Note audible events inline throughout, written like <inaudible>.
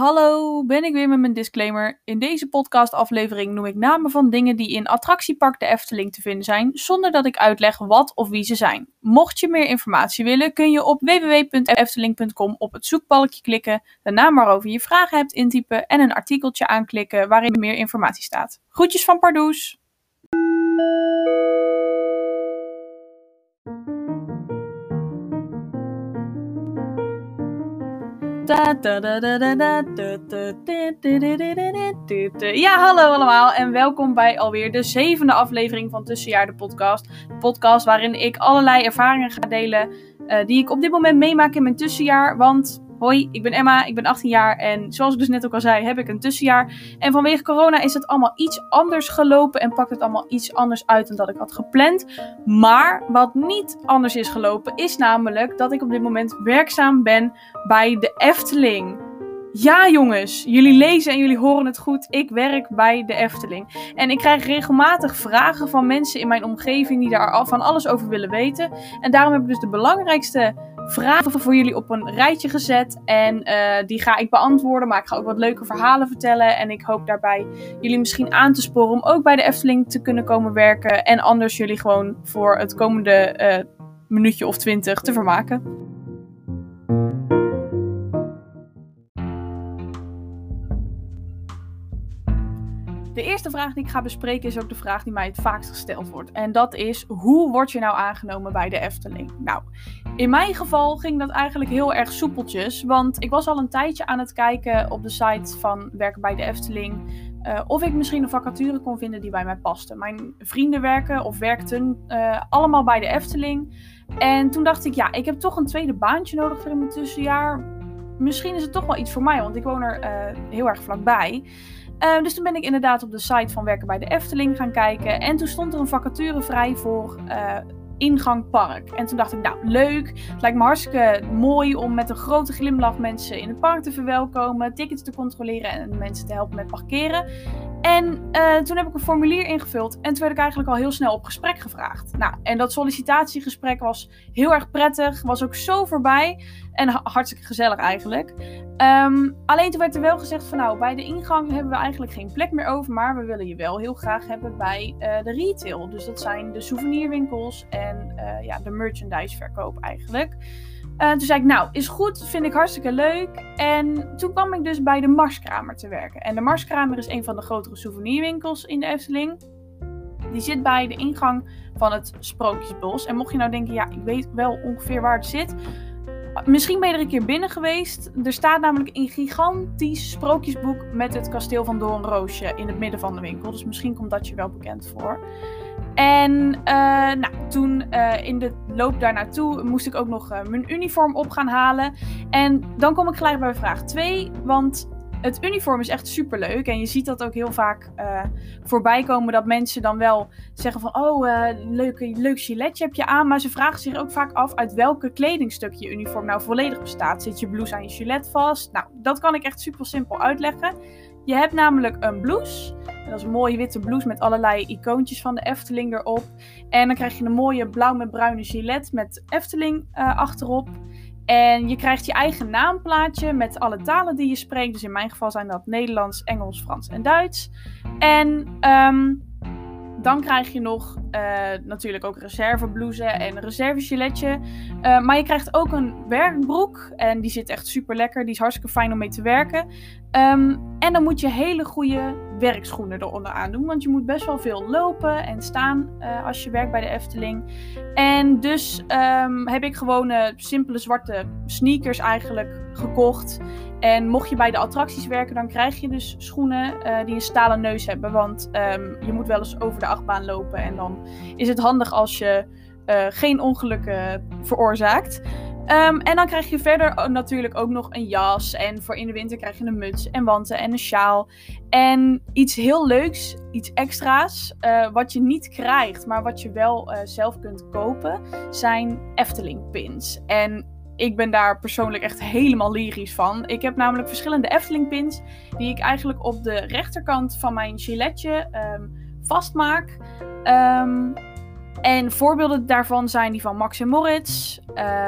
Hallo, ben ik weer met mijn disclaimer. In deze podcastaflevering noem ik namen van dingen die in Attractiepark de Efteling te vinden zijn, zonder dat ik uitleg wat of wie ze zijn. Mocht je meer informatie willen, kun je op www.efteling.com op het zoekbalkje klikken, de naam waarover je vragen hebt intypen en een artikeltje aanklikken waarin meer informatie staat. Groetjes van Pardoes! Ja, hallo allemaal en welkom bij alweer de zevende aflevering van Tussenjaar de podcast. De podcast waarin ik allerlei ervaringen ga delen uh, die ik op dit moment meemaak in mijn tussenjaar. Want Hoi, ik ben Emma, ik ben 18 jaar en zoals ik dus net ook al zei, heb ik een tussenjaar. En vanwege corona is het allemaal iets anders gelopen en pakt het allemaal iets anders uit dan dat ik had gepland. Maar wat niet anders is gelopen, is namelijk dat ik op dit moment werkzaam ben bij de Efteling. Ja, jongens, jullie lezen en jullie horen het goed. Ik werk bij de Efteling. En ik krijg regelmatig vragen van mensen in mijn omgeving die daar van alles over willen weten. En daarom heb ik dus de belangrijkste vragen voor jullie op een rijtje gezet. En uh, die ga ik beantwoorden. Maar ik ga ook wat leuke verhalen vertellen. En ik hoop daarbij jullie misschien aan te sporen om ook bij de Efteling te kunnen komen werken. En anders jullie gewoon voor het komende uh, minuutje of twintig te vermaken. Vraag die ik ga bespreken is ook de vraag die mij het vaakst gesteld wordt. En dat is: hoe word je nou aangenomen bij de Efteling? Nou, in mijn geval ging dat eigenlijk heel erg soepeltjes. Want ik was al een tijdje aan het kijken op de site van Werken bij de Efteling. Uh, of ik misschien een vacature kon vinden die bij mij paste. Mijn vrienden werken of werkten uh, allemaal bij de Efteling. En toen dacht ik, ja, ik heb toch een tweede baantje nodig voor in mijn tussenjaar. Misschien is het toch wel iets voor mij, want ik woon er uh, heel erg vlakbij. Uh, dus toen ben ik inderdaad op de site van Werken bij de Efteling gaan kijken. En toen stond er een vacature vrij voor uh, ingang park. En toen dacht ik, nou leuk. Het lijkt me hartstikke mooi om met een grote glimlach mensen in het park te verwelkomen. Tickets te controleren en mensen te helpen met parkeren. En uh, toen heb ik een formulier ingevuld. En toen werd ik eigenlijk al heel snel op gesprek gevraagd. Nou, en dat sollicitatiegesprek was heel erg prettig. Was ook zo voorbij. En hartstikke gezellig eigenlijk. Um, alleen toen werd er wel gezegd van nou, bij de ingang hebben we eigenlijk geen plek meer over. Maar we willen je wel heel graag hebben bij uh, de retail. Dus dat zijn de souvenirwinkels en uh, ja, de merchandiseverkoop eigenlijk. Uh, toen zei ik, nou, is goed, vind ik hartstikke leuk. En toen kwam ik dus bij de Marskramer te werken. En de Marskramer is een van de grotere souvenirwinkels in de Efteling. Die zit bij de ingang van het Sprookjesbos. En mocht je nou denken, ja, ik weet wel ongeveer waar het zit. Misschien ben je er een keer binnen geweest. Er staat namelijk een gigantisch sprookjesboek met het kasteel van Doornroosje in het midden van de winkel. Dus misschien komt dat je wel bekend voor. En uh, nou, toen uh, in de loop daar naartoe moest ik ook nog uh, mijn uniform op gaan halen. En dan kom ik gelijk bij vraag 2. Want het uniform is echt super leuk. En je ziet dat ook heel vaak voorbij komen. Dat mensen dan wel zeggen van... Oh, leuk, leuk giletje heb je aan. Maar ze vragen zich ook vaak af uit welke kledingstuk je uniform nou volledig bestaat. Zit je blouse aan je gilet vast? Nou, dat kan ik echt super simpel uitleggen. Je hebt namelijk een blouse. Dat is een mooie witte blouse met allerlei icoontjes van de Efteling erop. En dan krijg je een mooie blauw met bruine gilet met Efteling uh, achterop. En je krijgt je eigen naamplaatje met alle talen die je spreekt. Dus in mijn geval zijn dat Nederlands, Engels, Frans en Duits. En um, dan krijg je nog natuurlijk ook reserveblouse en reservegiletje. Uh, maar je krijgt ook een werkbroek. En die zit echt super lekker. Die is hartstikke fijn om mee te werken. Um, en dan moet je hele goede werkschoenen eronder aan doen. Want je moet best wel veel lopen en staan uh, als je werkt bij de Efteling. En dus um, heb ik gewoon simpele zwarte sneakers eigenlijk gekocht. En mocht je bij de attracties werken, dan krijg je dus schoenen die een stalen neus hebben. Want um, je moet wel eens over de achtbaan lopen. En dan is het handig als je uh, geen ongelukken veroorzaakt. Um, en dan krijg je verder natuurlijk ook nog een jas. En voor in de winter krijg je een muts en wanten en een sjaal. En iets heel leuks, iets extra's, uh, wat je niet krijgt, maar wat je wel uh, zelf kunt kopen, zijn Efteling pins. En ik ben daar persoonlijk echt helemaal lyrisch van. Ik heb namelijk verschillende Efteling pins die ik eigenlijk op de rechterkant van mijn giletje um, vastmaak. Um, en voorbeelden daarvan zijn die van Max en Moritz.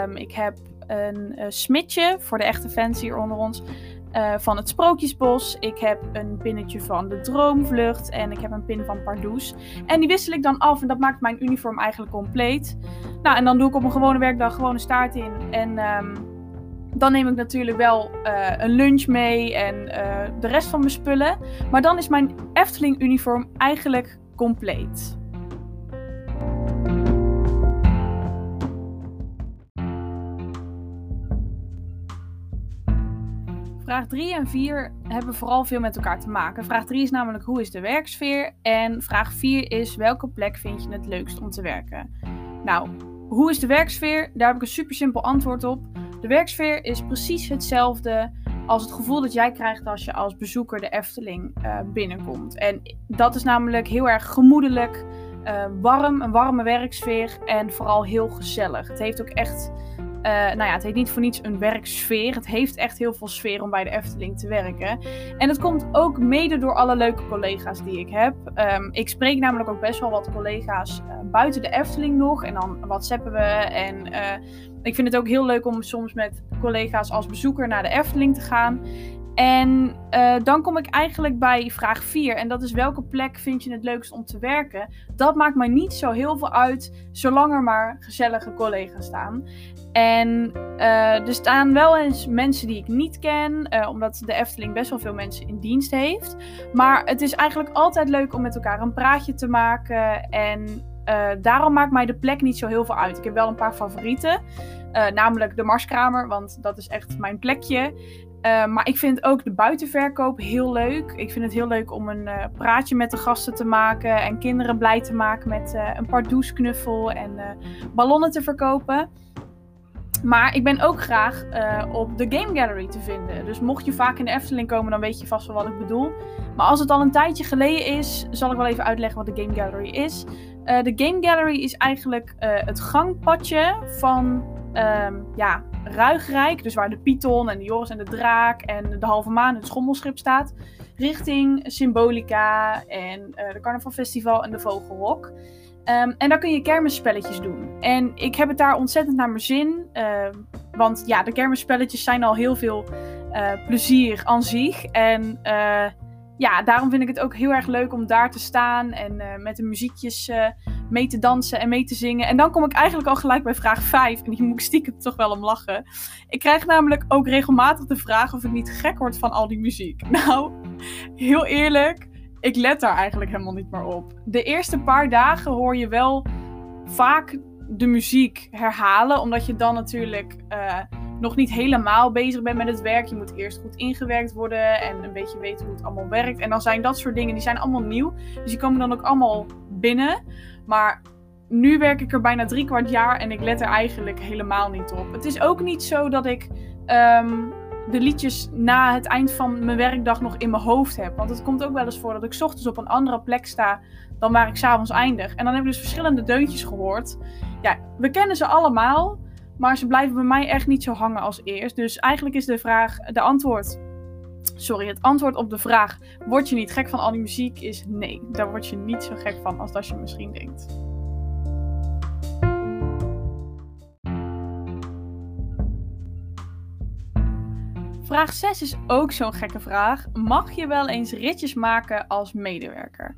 Um, ik heb een uh, smitje voor de echte fans hier onder ons. eh, van het Sprookjesbos. Ik heb een pinnetje van de Droomvlucht. En ik heb een pin van Pardoes. En die wissel ik dan af en dat maakt mijn uniform eigenlijk compleet. Nou, en dan doe ik op een gewone werkdag gewoon een staart in. En ehm, dan neem ik natuurlijk wel uh, een lunch mee en uh, de rest van mijn spullen. Maar dan is mijn Efteling uniform eigenlijk compleet. Vraag 3 en 4 hebben vooral veel met elkaar te maken. Vraag 3 is namelijk hoe is de werksfeer? En vraag 4 is welke plek vind je het leukst om te werken? Nou, hoe is de werksfeer? Daar heb ik een super simpel antwoord op. De werksfeer is precies hetzelfde als het gevoel dat jij krijgt als je als bezoeker de Efteling uh, binnenkomt. En dat is namelijk heel erg gemoedelijk, uh, warm, een warme werksfeer en vooral heel gezellig. Het heeft ook echt uh, nou ja, het heet niet voor niets een werksfeer. Het heeft echt heel veel sfeer om bij de Efteling te werken. En dat komt ook mede door alle leuke collega's die ik heb. Um, ik spreek namelijk ook best wel wat collega's uh, buiten de Efteling nog. En dan whatsappen we. En uh, ik vind het ook heel leuk om soms met collega's als bezoeker naar de Efteling te gaan. En dan kom ik eigenlijk bij vraag 4. En dat is welke plek vind je het leukst om te werken? Dat maakt mij niet zo heel veel uit, zolang er maar gezellige collega's staan. En uh, er staan wel eens mensen die ik niet ken, uh, omdat de Efteling best wel veel mensen in dienst heeft. Maar het is eigenlijk altijd leuk om met elkaar een praatje te maken. En daarom maakt mij de plek niet zo heel veel uit. Ik heb wel een paar favorieten. namelijk de Marskramer, want dat is echt mijn plekje. Maar ik vind ook de buitenverkoop heel leuk. Ik vind het heel leuk om een praatje met de gasten te maken en kinderen blij te maken met een pardoesknuffel en ballonnen te verkopen. Maar ik ben ook graag op de Game Gallery te vinden. Dus mocht je vaak in de Efteling komen, dan weet je vast wel wat ik bedoel. Maar als het al een tijdje geleden is, zal ik wel even uitleggen wat de Game Gallery is. de Game Gallery is eigenlijk het gangpadje van um, ja, Ruigrijk, dus waar de Python en de Joris en de Draak en de Halve Maan, het schommelschip staat, richting Symbolica en de Carnaval Festival en de Vogelrok. Um, en daar kun je kermisspelletjes doen. En ik heb het daar ontzettend naar mijn zin. Uh, want ja, de kermisspelletjes zijn al heel veel uh, plezier aan zich. En uh, ja, daarom vind ik het ook heel erg leuk om daar te staan en uh, met de muziekjes mee te dansen en mee te zingen. En dan kom ik eigenlijk al gelijk bij vraag 5. En die moet ik stiekem toch wel om lachen. Ik krijg namelijk ook regelmatig de vraag of ik niet gek word van al die muziek. <laughs> Nou, heel eerlijk, ik let daar eigenlijk helemaal niet meer op. De eerste paar dagen hoor je wel vaak de muziek herhalen, omdat je dan natuurlijk. Uh, nog niet helemaal bezig bent met het werk. Je moet eerst goed ingewerkt worden en een beetje weten hoe het allemaal werkt. En dan zijn dat soort dingen, die zijn allemaal nieuw. Dus die komen dan ook allemaal binnen. Maar nu werk ik er bijna drie kwart jaar en ik let er eigenlijk helemaal niet op. Het is ook niet zo dat ik um, de liedjes na het eind van mijn werkdag nog in mijn hoofd heb. Want het komt ook wel eens voor dat ik ochtends op een andere plek sta dan waar ik s'avonds eindig. En dan heb ik dus verschillende deuntjes gehoord. Ja, we kennen ze allemaal. Maar ze blijven bij mij echt niet zo hangen als eerst. Dus eigenlijk is de vraag, de antwoord. Sorry, het antwoord op de vraag: word je niet gek van al die muziek? Is nee. Daar word je niet zo gek van als dat je misschien denkt. Vraag 6 is ook zo'n gekke vraag. Mag je wel eens ritjes maken als medewerker?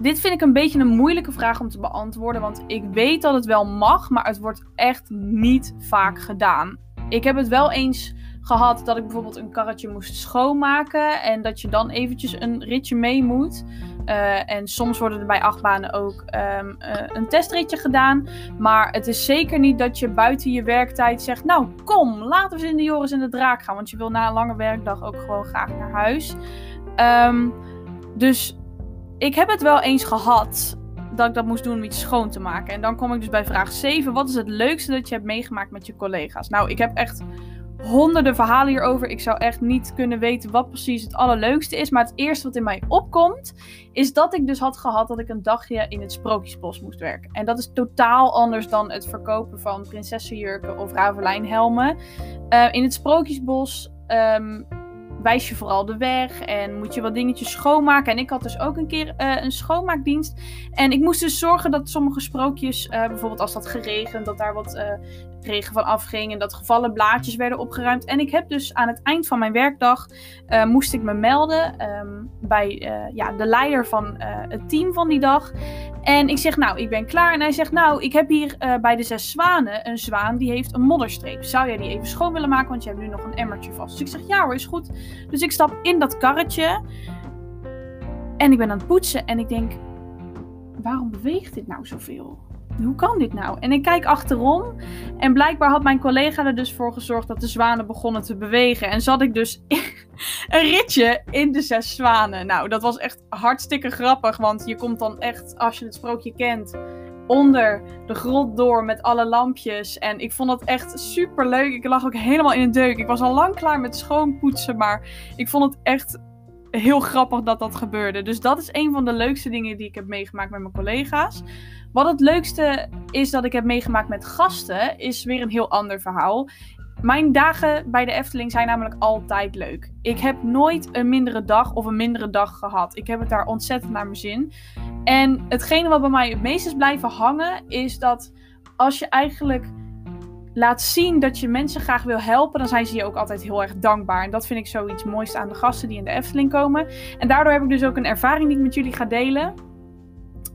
Dit vind ik een beetje een moeilijke vraag om te beantwoorden, want ik weet dat het wel mag, maar het wordt echt niet vaak gedaan. Ik heb het wel eens gehad dat ik bijvoorbeeld een karretje moest schoonmaken en dat je dan eventjes een ritje mee moet. Uh, en soms worden er bij achtbanen ook um, uh, een testritje gedaan. Maar het is zeker niet dat je buiten je werktijd zegt: Nou, kom, laten we eens in de Joris en de Draak gaan. Want je wil na een lange werkdag ook gewoon graag naar huis. Um, dus ik heb het wel eens gehad dat ik dat moest doen om iets schoon te maken. En dan kom ik dus bij vraag 7. Wat is het leukste dat je hebt meegemaakt met je collega's? Nou, ik heb echt honderden verhalen hierover. Ik zou echt niet kunnen weten wat precies het allerleukste is. Maar het eerste wat in mij opkomt, is dat ik dus had gehad dat ik een dagje in het Sprookjesbos moest werken. En dat is totaal anders dan het verkopen van prinsessenjurken of ravelijnhelmen. Uh, in het Sprookjesbos um, wijs je vooral de weg en moet je wat dingetjes schoonmaken. En ik had dus ook een keer uh, een schoonmaakdienst. En ik moest dus zorgen dat sommige sprookjes, uh, bijvoorbeeld als dat geregend, dat daar wat regen van afging en dat gevallen blaadjes werden opgeruimd. En ik heb dus aan het eind van mijn werkdag uh, moest ik me melden um, bij uh, ja, de leider van uh, het team van die dag. En ik zeg, nou, ik ben klaar. En hij zegt, nou, ik heb hier bij de zes zwanen een zwaan die heeft een modderstreep. Zou jij die even schoon willen maken? Want je hebt nu nog een emmertje vast. Dus ik zeg, ja hoor, is goed. Dus ik stap in dat karretje. En ik ben aan het poetsen. En ik denk, waarom beweegt dit nou zoveel? Hoe kan dit nou? En ik kijk achterom en blijkbaar had mijn collega er dus voor gezorgd dat de zwanen begonnen te bewegen. En zat ik dus <laughs> een ritje in de zes zwanen. Nou, dat was echt hartstikke grappig, want je komt dan echt, als je het sprookje kent, onder de grot door met alle lampjes. En ik vond dat echt super leuk. Ik lag ook helemaal in een deuk. Ik was al lang klaar met schoonpoetsen, maar ik vond het echt heel grappig dat dat gebeurde. Dus dat is een van de leukste dingen die ik heb meegemaakt met mijn collega's. Wat het leukste is dat ik heb meegemaakt met gasten, is weer een heel ander verhaal. Mijn dagen bij de Efteling zijn namelijk altijd leuk. Ik heb nooit een mindere dag of een mindere dag gehad. Ik heb het daar ontzettend naar mijn zin. En hetgene wat bij mij het meest is blijven hangen, is dat als je eigenlijk laat zien dat je mensen graag wil helpen, dan zijn ze je ook altijd heel erg dankbaar. En dat vind ik zoiets mooiste aan de gasten die in de Efteling komen. En daardoor heb ik dus ook een ervaring die ik met jullie ga delen.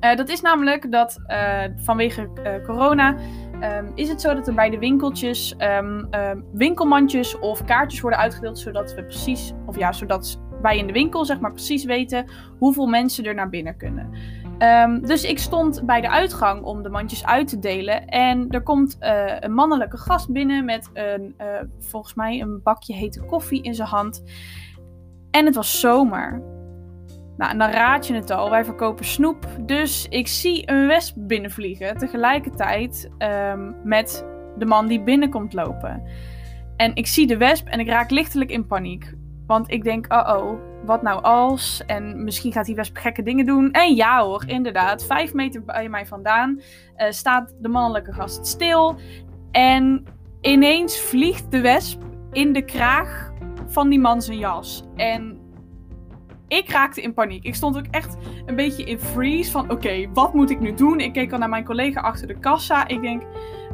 Uh, dat is namelijk dat uh, vanwege uh, corona um, is het zo dat er bij de winkeltjes um, winkelmandjes of kaartjes worden uitgedeeld, zodat we precies, of ja, zodat wij in de winkel zeg maar precies weten hoeveel mensen er naar binnen kunnen. Um, dus ik stond bij de uitgang om de mandjes uit te delen. En er komt uh, een mannelijke gast binnen met een, uh, volgens mij een bakje hete koffie in zijn hand. En het was zomer. Nou, en dan raad je het al, wij verkopen snoep. Dus ik zie een wesp binnenvliegen tegelijkertijd um, met de man die binnenkomt lopen. En ik zie de wesp en ik raak lichtelijk in paniek. Want ik denk, oh oh, wat nou als? En misschien gaat hij best gekke dingen doen. En ja hoor, inderdaad. Vijf meter bij mij vandaan uh, staat de mannelijke gast stil. En ineens vliegt de wesp in de kraag van die man zijn jas. En ik raakte in paniek. Ik stond ook echt een beetje in freeze van oké, wat moet ik nu doen? Ik keek al naar mijn collega achter de kassa. Ik denk,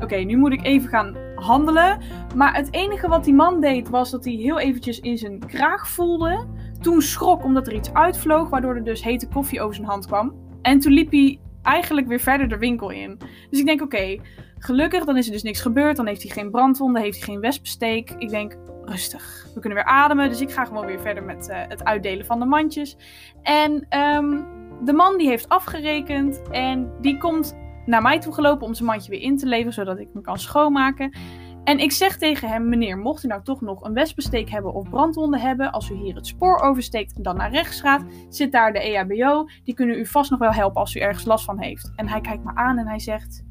oké, nu moet ik even gaan handelen. Maar het enige wat die man deed was dat hij heel eventjes in zijn kraag voelde. Toen schrok omdat er iets uitvloog, waardoor er dus hete koffie over zijn hand kwam. En toen liep hij eigenlijk weer verder de winkel in. Dus ik denk, oké, gelukkig, dan is er dus niks gebeurd. Dan heeft hij geen brandwonden, heeft hij geen wespensteek. Ik denk, rustig. We kunnen weer ademen. Dus ik ga gewoon weer verder met uh, het uitdelen van de mandjes. En um, de man die heeft afgerekend en die komt naar mij toe gelopen om zijn mandje weer in te leveren, zodat ik me kan schoonmaken. En ik zeg tegen hem, meneer, mocht u nou toch nog een wespensteek hebben of brandwonden hebben, als u hier het spoor oversteekt en dan naar rechts gaat, zit daar de EHBO. Die kunnen u vast nog wel helpen als u ergens last van heeft. En hij kijkt me aan en hij zegt,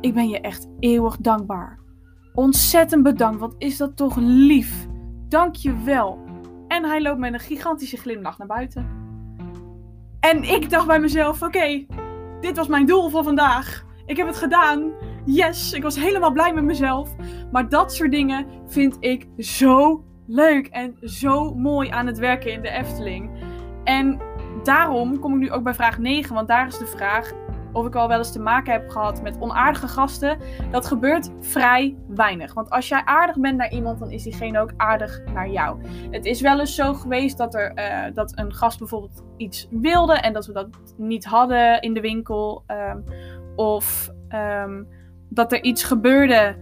ik ben je echt eeuwig dankbaar. Ontzettend bedankt, wat is dat toch lief. Dank je wel. En hij loopt met een gigantische glimlach naar buiten. En ik dacht bij mezelf, oké, dit was mijn doel voor vandaag. Ik heb het gedaan. Yes, ik was helemaal blij met mezelf. Maar dat soort dingen vind ik zo leuk en zo mooi aan het werken in de Efteling. En daarom kom ik nu ook bij vraag 9, want daar is de vraag of ik al wel eens te maken heb gehad met onaardige gasten. Dat gebeurt vrij weinig. Want als jij aardig bent naar iemand, dan is diegene ook aardig naar jou. Het is wel eens zo geweest dat, er, uh, dat een gast bijvoorbeeld iets wilde en dat we dat niet hadden in de winkel. Um, of um, dat er iets gebeurde.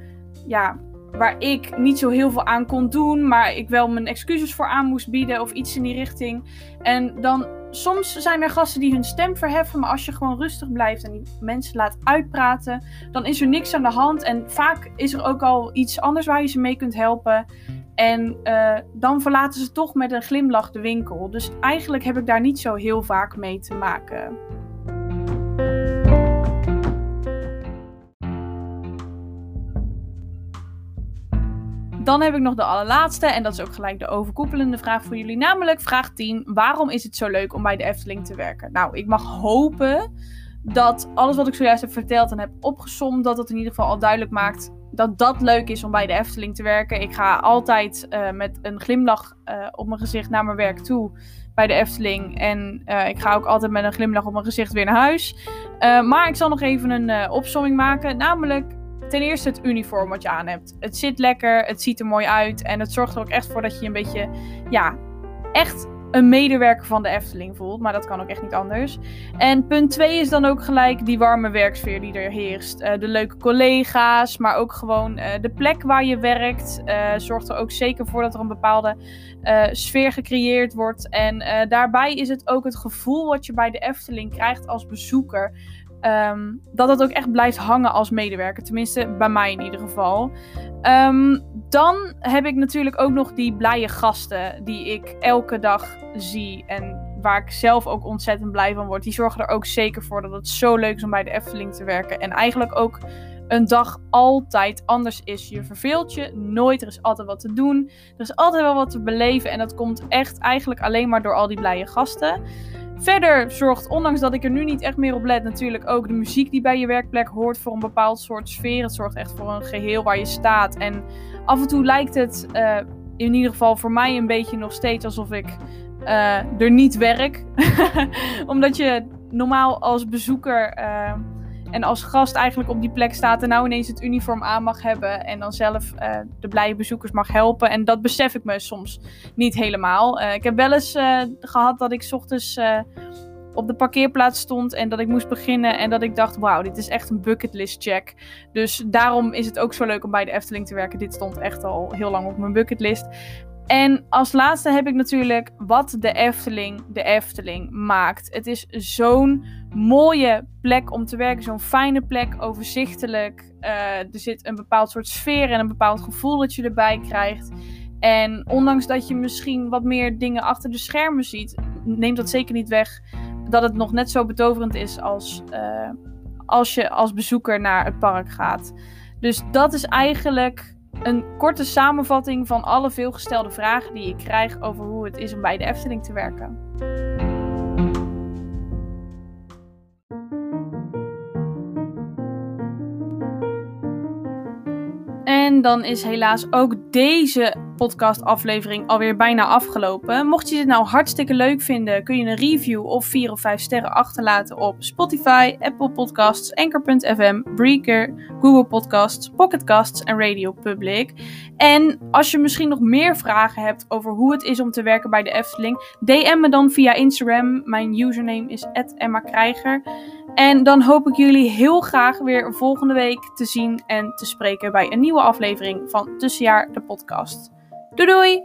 Ja, waar ik niet zo heel veel aan kon doen, maar ik wel mijn excuses voor aan moest bieden of iets in die richting. En dan soms zijn er gasten die hun stem verheffen, maar als je gewoon rustig blijft en die mensen laat uitpraten, dan is er niks aan de hand. En vaak is er ook al iets anders waar je ze mee kunt helpen. En uh, dan verlaten ze toch met een glimlach de winkel. Dus eigenlijk heb ik daar niet zo heel vaak mee te maken. Dan heb ik nog de allerlaatste, en dat is ook gelijk de overkoepelende vraag voor jullie. Namelijk vraag 10. Waarom is het zo leuk om bij de Efteling te werken? Nou, ik mag hopen dat alles wat ik zojuist heb verteld en heb opgesomd, dat het in ieder geval al duidelijk maakt dat dat leuk is om bij de Efteling te werken. Ik ga altijd uh, met een glimlach uh, op mijn gezicht naar mijn werk toe bij de Efteling. En uh, ik ga ook altijd met een glimlach op mijn gezicht weer naar huis. maar ik zal nog even een opsomming maken. Namelijk ten eerste het uniform wat je aan hebt. Het zit lekker, het ziet er mooi uit en het zorgt er ook echt voor dat je een beetje, ja, echt een medewerker van de Efteling voelt. Maar dat kan ook echt niet anders. En punt 2 is dan ook gelijk die warme werksfeer die er heerst. Uh, de leuke collega's, maar ook gewoon uh, de plek waar je werkt. Uh, zorgt er ook zeker voor dat er een bepaalde sfeer gecreëerd wordt. En daarbij is het ook het gevoel wat je bij de Efteling krijgt als bezoeker. Um, dat dat ook echt blijft hangen als medewerker. Tenminste, bij mij in ieder geval. Um, dan heb ik natuurlijk ook nog die blije gasten die ik elke dag zie. En waar ik zelf ook ontzettend blij van word. Die zorgen er ook zeker voor dat het zo leuk is om bij de Efteling te werken. En eigenlijk ook een dag altijd anders is. Je verveelt je nooit. Er is altijd wat te doen. Er is altijd wel wat te beleven. En dat komt echt eigenlijk alleen maar door al die blije gasten. Verder zorgt, ondanks dat ik er nu niet echt meer op let, natuurlijk ook de muziek die bij je werkplek hoort voor een bepaald soort sfeer. Het zorgt echt voor een geheel waar je staat. En af en toe lijkt het uh, in ieder geval voor mij een beetje nog steeds alsof ik uh, er niet werk. <laughs> Omdat je normaal als bezoeker. Uh, en als gast eigenlijk op die plek staat en nou ineens het uniform aan mag hebben. En dan zelf uh, de blije bezoekers mag helpen. En dat besef ik me soms niet helemaal. Uh, ik heb wel eens uh, gehad dat ik ochtends op de parkeerplaats stond en dat ik moest beginnen. En dat ik dacht, wauw, dit is echt een bucketlist check. Dus daarom is het ook zo leuk om bij de Efteling te werken. Dit stond echt al heel lang op mijn bucketlist. En als laatste heb ik natuurlijk wat de Efteling de Efteling maakt. Het is zo'n mooie plek om te werken, zo'n fijne plek, overzichtelijk. Uh, er zit een bepaald soort sfeer en een bepaald gevoel dat je erbij krijgt. En ondanks dat je misschien wat meer dingen achter de schermen ziet, neemt dat zeker niet weg dat het nog net zo betoverend is als uh, als je als bezoeker naar het park gaat. Dus dat is eigenlijk een korte samenvatting van alle veelgestelde vragen die ik krijg over hoe het is om bij de Efteling te werken. En dan is helaas ook deze podcastaflevering alweer bijna afgelopen. Mocht je dit nou hartstikke leuk vinden, kun je een review of 4 of 5 sterren achterlaten op Spotify, Apple Podcasts, Anchor.fm, Breaker, Google Podcasts, Pocketcasts en Radio Public. En als je misschien nog meer vragen hebt over hoe het is om te werken bij de Efteling, DM me dan via Instagram. Mijn username is Emma Krijger. En dan hoop ik jullie heel graag weer volgende week te zien en te spreken bij een nieuwe aflevering van Tussenjaar de podcast. Doei doei!